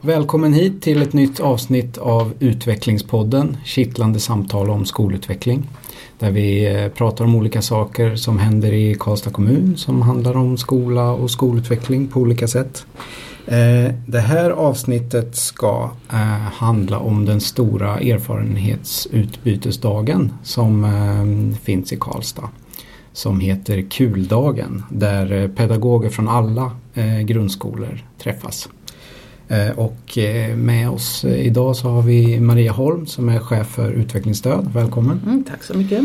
Välkommen hit till ett nytt avsnitt av Utvecklingspodden, kittlande samtal om skolutveckling. Där vi eh, pratar om olika saker som händer i Karlstad kommun som handlar om skola och skolutveckling på olika sätt. Eh, det här avsnittet ska eh, handla om den stora erfarenhetsutbytesdagen som finns i Karlstad. Som heter Kuldagen där pedagoger från alla grundskolor träffas. Eh, och eh, med oss eh, idag så har vi Maria Holm som är chef för utvecklingsstöd. Välkommen! Mm, tack så mycket!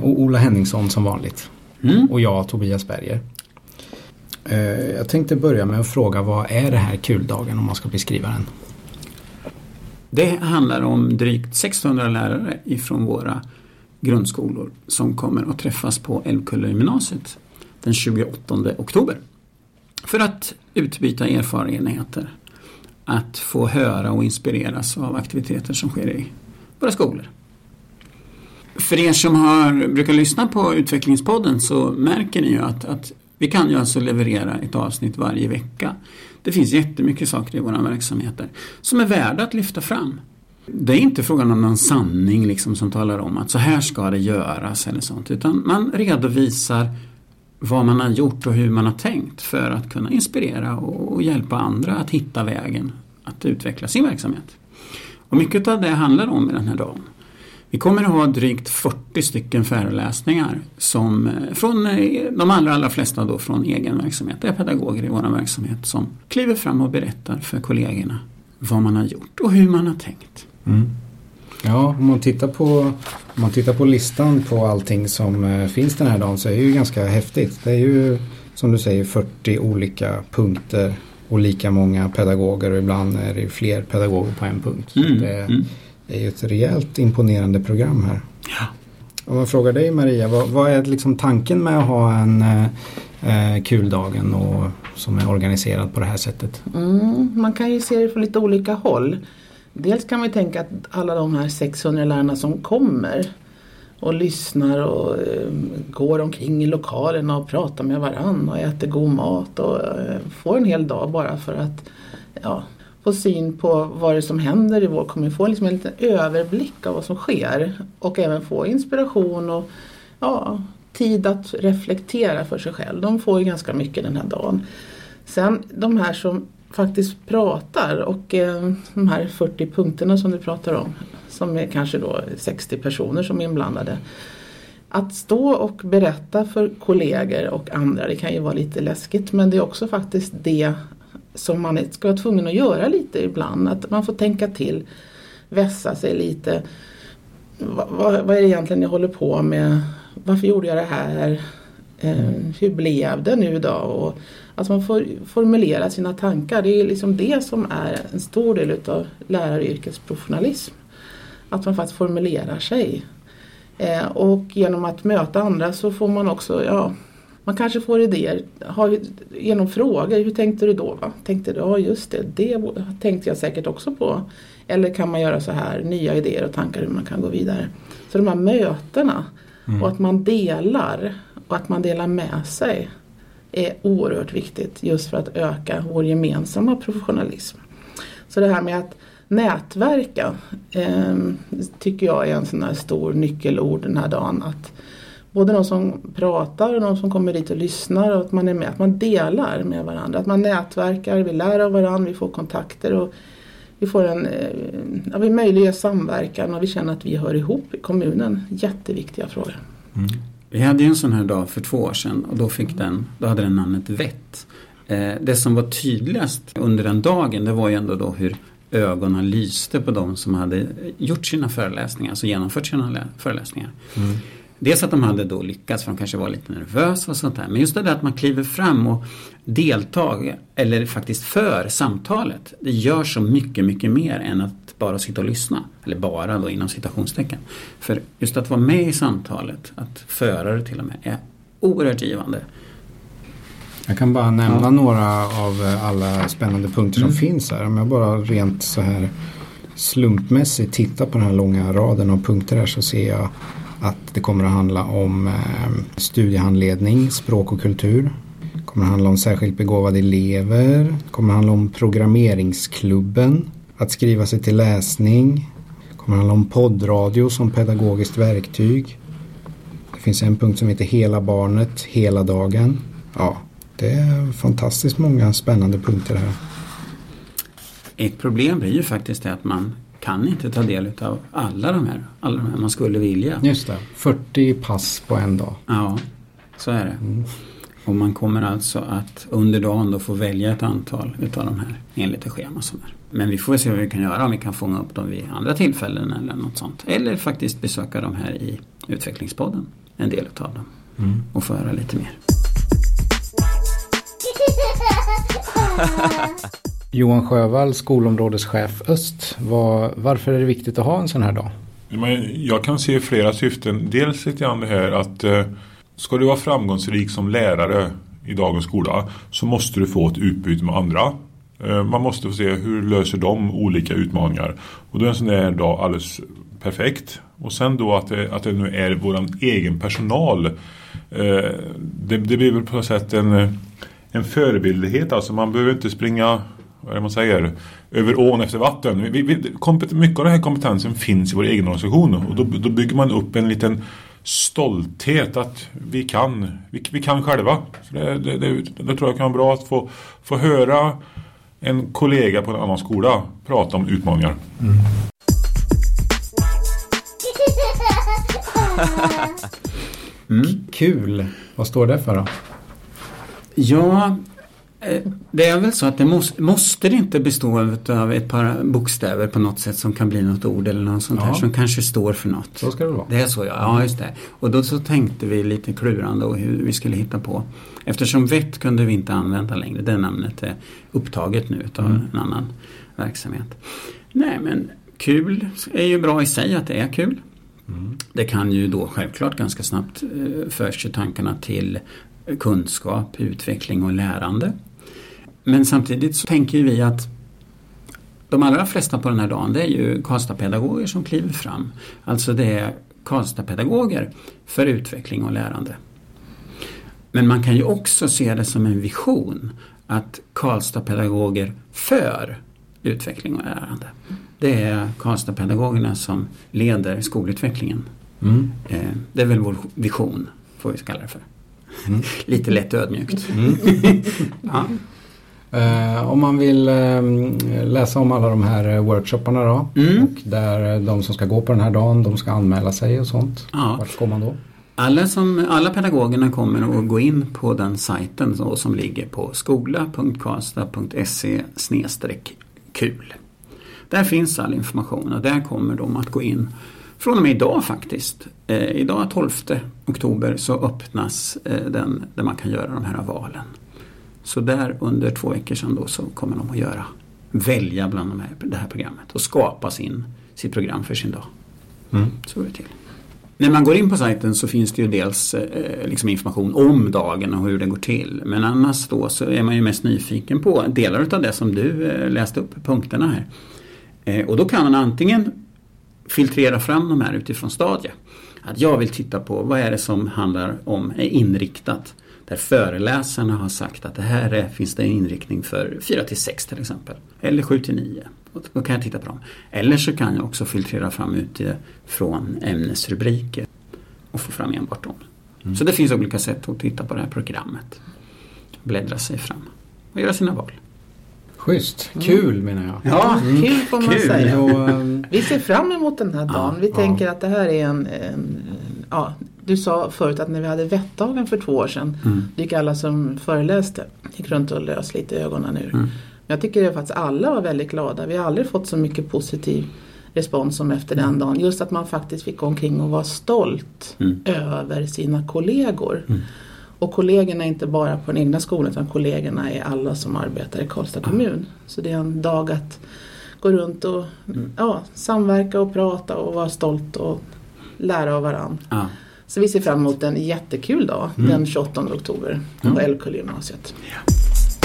Och Ola Henningsson som vanligt. Mm. Och jag Tobias Berger. Jag tänkte börja med att fråga vad är det här kuldagen om man ska beskriva den? Det handlar om drygt 600 lärare ifrån våra grundskolor som kommer att träffas på Älvkullegymnasiet den 28 oktober. För att utbyta erfarenheter att få höra och inspireras av aktiviteter som sker i våra skolor. För er som har, brukar lyssna på Utvecklingspodden så märker ni ju att, att vi kan ju alltså leverera ett avsnitt varje vecka. Det finns jättemycket saker i våra verksamheter som är värda att lyfta fram. Det är inte frågan om någon sanning liksom som talar om att så här ska det göras eller sånt utan man redovisar vad man har gjort och hur man har tänkt för att kunna inspirera och hjälpa andra att hitta vägen att utveckla sin verksamhet. Och mycket av det handlar om i den här dagen. Vi kommer att ha drygt 40 stycken föreläsningar som eh, från eh, de allra, allra flesta då från egen verksamhet. Det är pedagoger i vår verksamhet som kliver fram och berättar för kollegorna vad man har gjort och hur man har tänkt. Mm. Ja, om man, tittar på, om man tittar på listan på allting som eh, finns den här dagen så är det ju ganska häftigt. Det är ju som du säger 40 olika punkter och lika många pedagoger och ibland är det fler pedagoger på en punkt. Mm, det, mm. det, är ju ett rejält imponerande program här. Ja. Om man frågar dig Maria, vad, vad är liksom tanken med att ha en eh, kuldagen och, som är organiserad på det här sättet? Mm, man kan ju se det från lite olika håll. Dels kan man tänka att alla de här 600 lärarna som kommer och lyssnar och eh, går omkring i lokalen och pratar med varann och äter god mat och eh, får en hel dag bara för att ja, få syn på vad det är som händer i vår kommun. Få liksom en liten överblick av vad som sker och även få inspiration och ja, tid att reflektera för sig själv. De får ju ganska mycket den här dagen. Sen de här som faktiskt pratar och eh, de här 40 punkterna som du pratar om som är kanske då 60 personer som är inblandade. Att stå och berätta för kollegor och andra det kan ju vara lite läskigt men det är också faktiskt det som man ska vara tvungen att göra lite ibland. Att man får tänka till, vässa sig lite. Vad, vad, vad är det egentligen jag håller på med? Varför gjorde jag det här? Eh, hur blev det nu då? Och, alltså man får formulera sina tankar. Det är liksom det som är en stor del utav läraryrkets professionalism. Att man faktiskt formulerar sig. Eh, och genom att möta andra så får man också, ja, man kanske får idéer. Har, genom frågor, hur tänkte du då? Va? Tänkte du, ja just det, det tänkte jag säkert också på. Eller kan man göra så här, nya idéer och tankar hur man kan gå vidare. Så de här mötena mm. och att man delar och att man delar med sig är oerhört viktigt just för att öka vår gemensamma professionalism. Så det här med att nätverka eh, tycker jag är en sån här stor nyckelord den här dagen. Att både de som pratar och de som kommer dit och lyssnar och att man är med, att man delar med varandra. Att man nätverkar, vi lär av varandra, vi får kontakter och vi, får en, eh, ja, vi möjliggör samverkan och vi känner att vi hör ihop i kommunen. Jätteviktiga frågor. Mm. Vi hade ju en sån här dag för två år sedan och då, fick den, då hade den namnet Vett. Eh, det som var tydligast under den dagen det var ju ändå då hur ögonen lyste på de som hade gjort sina föreläsningar, alltså genomfört sina föreläsningar. Mm. Dels att de hade då lyckats för de kanske var lite nervösa och sånt där. Men just det där att man kliver fram och deltar eller faktiskt för samtalet. Det gör så mycket, mycket mer än att bara sitta och lyssna. Eller bara då inom citationstecken. För just att vara med i samtalet, att föra det till och med, är oerhört givande. Jag kan bara nämna ja. några av alla spännande punkter mm. som finns här. Om jag bara rent så här slumpmässigt tittar på den här långa raden av punkter här så ser jag att det kommer att handla om eh, studiehandledning, språk och kultur. Det kommer att handla om särskilt begåvade elever. Det kommer att handla om programmeringsklubben. Att skriva sig till läsning. Det kommer handla om poddradio som pedagogiskt verktyg. Det finns en punkt som heter Hela barnet, hela dagen. Ja, det är fantastiskt många spännande punkter här. Ett problem blir ju faktiskt det att man kan inte ta del av alla de här, alla de här man skulle vilja. Just det, 40 pass på en dag. Ja, så är det. Mm. Och man kommer alltså att under dagen då få välja ett antal utav de här enligt det schema som är. Men vi får se vad vi kan göra om vi kan fånga upp dem vid andra tillfällen eller något sånt. Eller faktiskt besöka dem här i utvecklingspodden, en del utav dem. Mm. Och få höra lite mer. Johan Sjövall, skolområdeschef Öst. Var, varför är det viktigt att ha en sån här dag? Jag kan se flera syften. Dels lite grann det här att eh, ska du vara framgångsrik som lärare i dagens skola så måste du få ett utbyte med andra. Eh, man måste få se hur löser de olika utmaningar. Och då är en sån här dag alldeles perfekt. Och sen då att det, att det nu är vår egen personal. Eh, det, det blir väl på något sätt en, en förebildlighet. Alltså man behöver inte springa vad är det man säger, över ån efter vatten. Vi, vi, mycket av den här kompetensen finns i vår egen organisation och då, då bygger man upp en liten stolthet att vi kan, vi, vi kan själva. Så det, det, det, det, tror jag kan vara bra att få, få höra en kollega på en annan skola prata om utmaningar. Mm. Mm. Kul. Vad står det för då? Ja, det är väl så att det måste, måste det inte bestå av ett par bokstäver på något sätt som kan bli något ord eller något sånt ja. här som kanske står för något. Så ska det vara. Det är så ja, ja just det. Och då så tänkte vi lite klurande och hur vi skulle hitta på. Eftersom vett kunde vi inte använda längre. Det namnet är upptaget nu av mm. en annan verksamhet. Nej men kul är ju bra i sig att det är kul. Mm. Det kan ju då självklart ganska snabbt eh, förs tankarna till kunskap, utveckling och lärande. Men samtidigt så tänker vi att de allra flesta på den här dagen det är ju Karlstadpedagoger som kliver fram. Alltså det är Karlstadpedagoger för utveckling och lärande. Men man kan ju också se det som en vision att Karlstadpedagoger för utveckling och lärande. Det är Karlstadpedagogerna som leder skolutvecklingen. Mm. Eh, det är väl vår vision, får vi kalla det för. Mm. Lite lätt ödmjukt. Mm. ja. Uh, om man vill uh, läsa om alla de här uh, workshopparna då mm. och där de som ska gå på den här dagen de ska anmäla sig och sånt. Ja. Vart går man då? Alla, som, alla pedagogerna kommer att gå in på den sajten så, som ligger på skola.karlstad.se kul. Där finns all information och där kommer de att gå in från och med idag faktiskt. Eh, idag 12 oktober så öppnas eh, den där man kan göra de här valen. Så där under två veckor sedan då så kommer de att göra välja bland de här, det här programmet och skapa sin, sitt program för sin dag. Mm. Så går det till. När man går in på sajten så finns det ju dels eh, liksom information om dagen och hur det går till. Men annars då så är man ju mest nyfiken på delar av det som du eh, läste upp, punkterna här. Eh, och då kan man antingen filtrera fram de här utifrån stadie. Att jag vill titta på vad är det som handlar om, är inriktat. Där föreläsarna har sagt att det här är, finns det en inriktning för 4 till 6 till exempel. Eller 7 till 9. då kan jag titta på dem. Eller så kan jag också filtrera fram utifrån ämnesrubriker och få fram enbart dem. Mm. Så det finns olika sätt att titta på det här programmet. Bläddra sig fram och göra sina val. Schysst, kul mm. menar jag. Ja, mm. kul får man kul. säga. Vi ser fram emot den här dagen. Ja, vi tänker att det här är en, en, ja, du sa förut att när vi hade vettdagen för två år sedan mm. gick alla som föreläste gick runt och lös lite ögonen ur. Mm. Jag tycker att faktiskt alla var väldigt glada. Vi har aldrig fått så mycket positiv respons som efter den dagen. Just att man faktiskt fick gå omkring och vara stolt mm. över sina kollegor. Mm. Och kollegorna är inte bara på den egna skolan utan kollegorna är alla som arbetar i Karlstad kommun. Så det är en dag att gå runt och mm. ja, samverka och prata och vara stolt och lära av varandra. Ja. Så vi ser fram emot en jättekul dag mm. den 28 oktober på mm. Älvkullegymnasiet. Ja.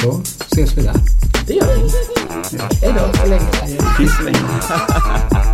Då ses vi där. Det gör vi. Ja. Hej då, så länge.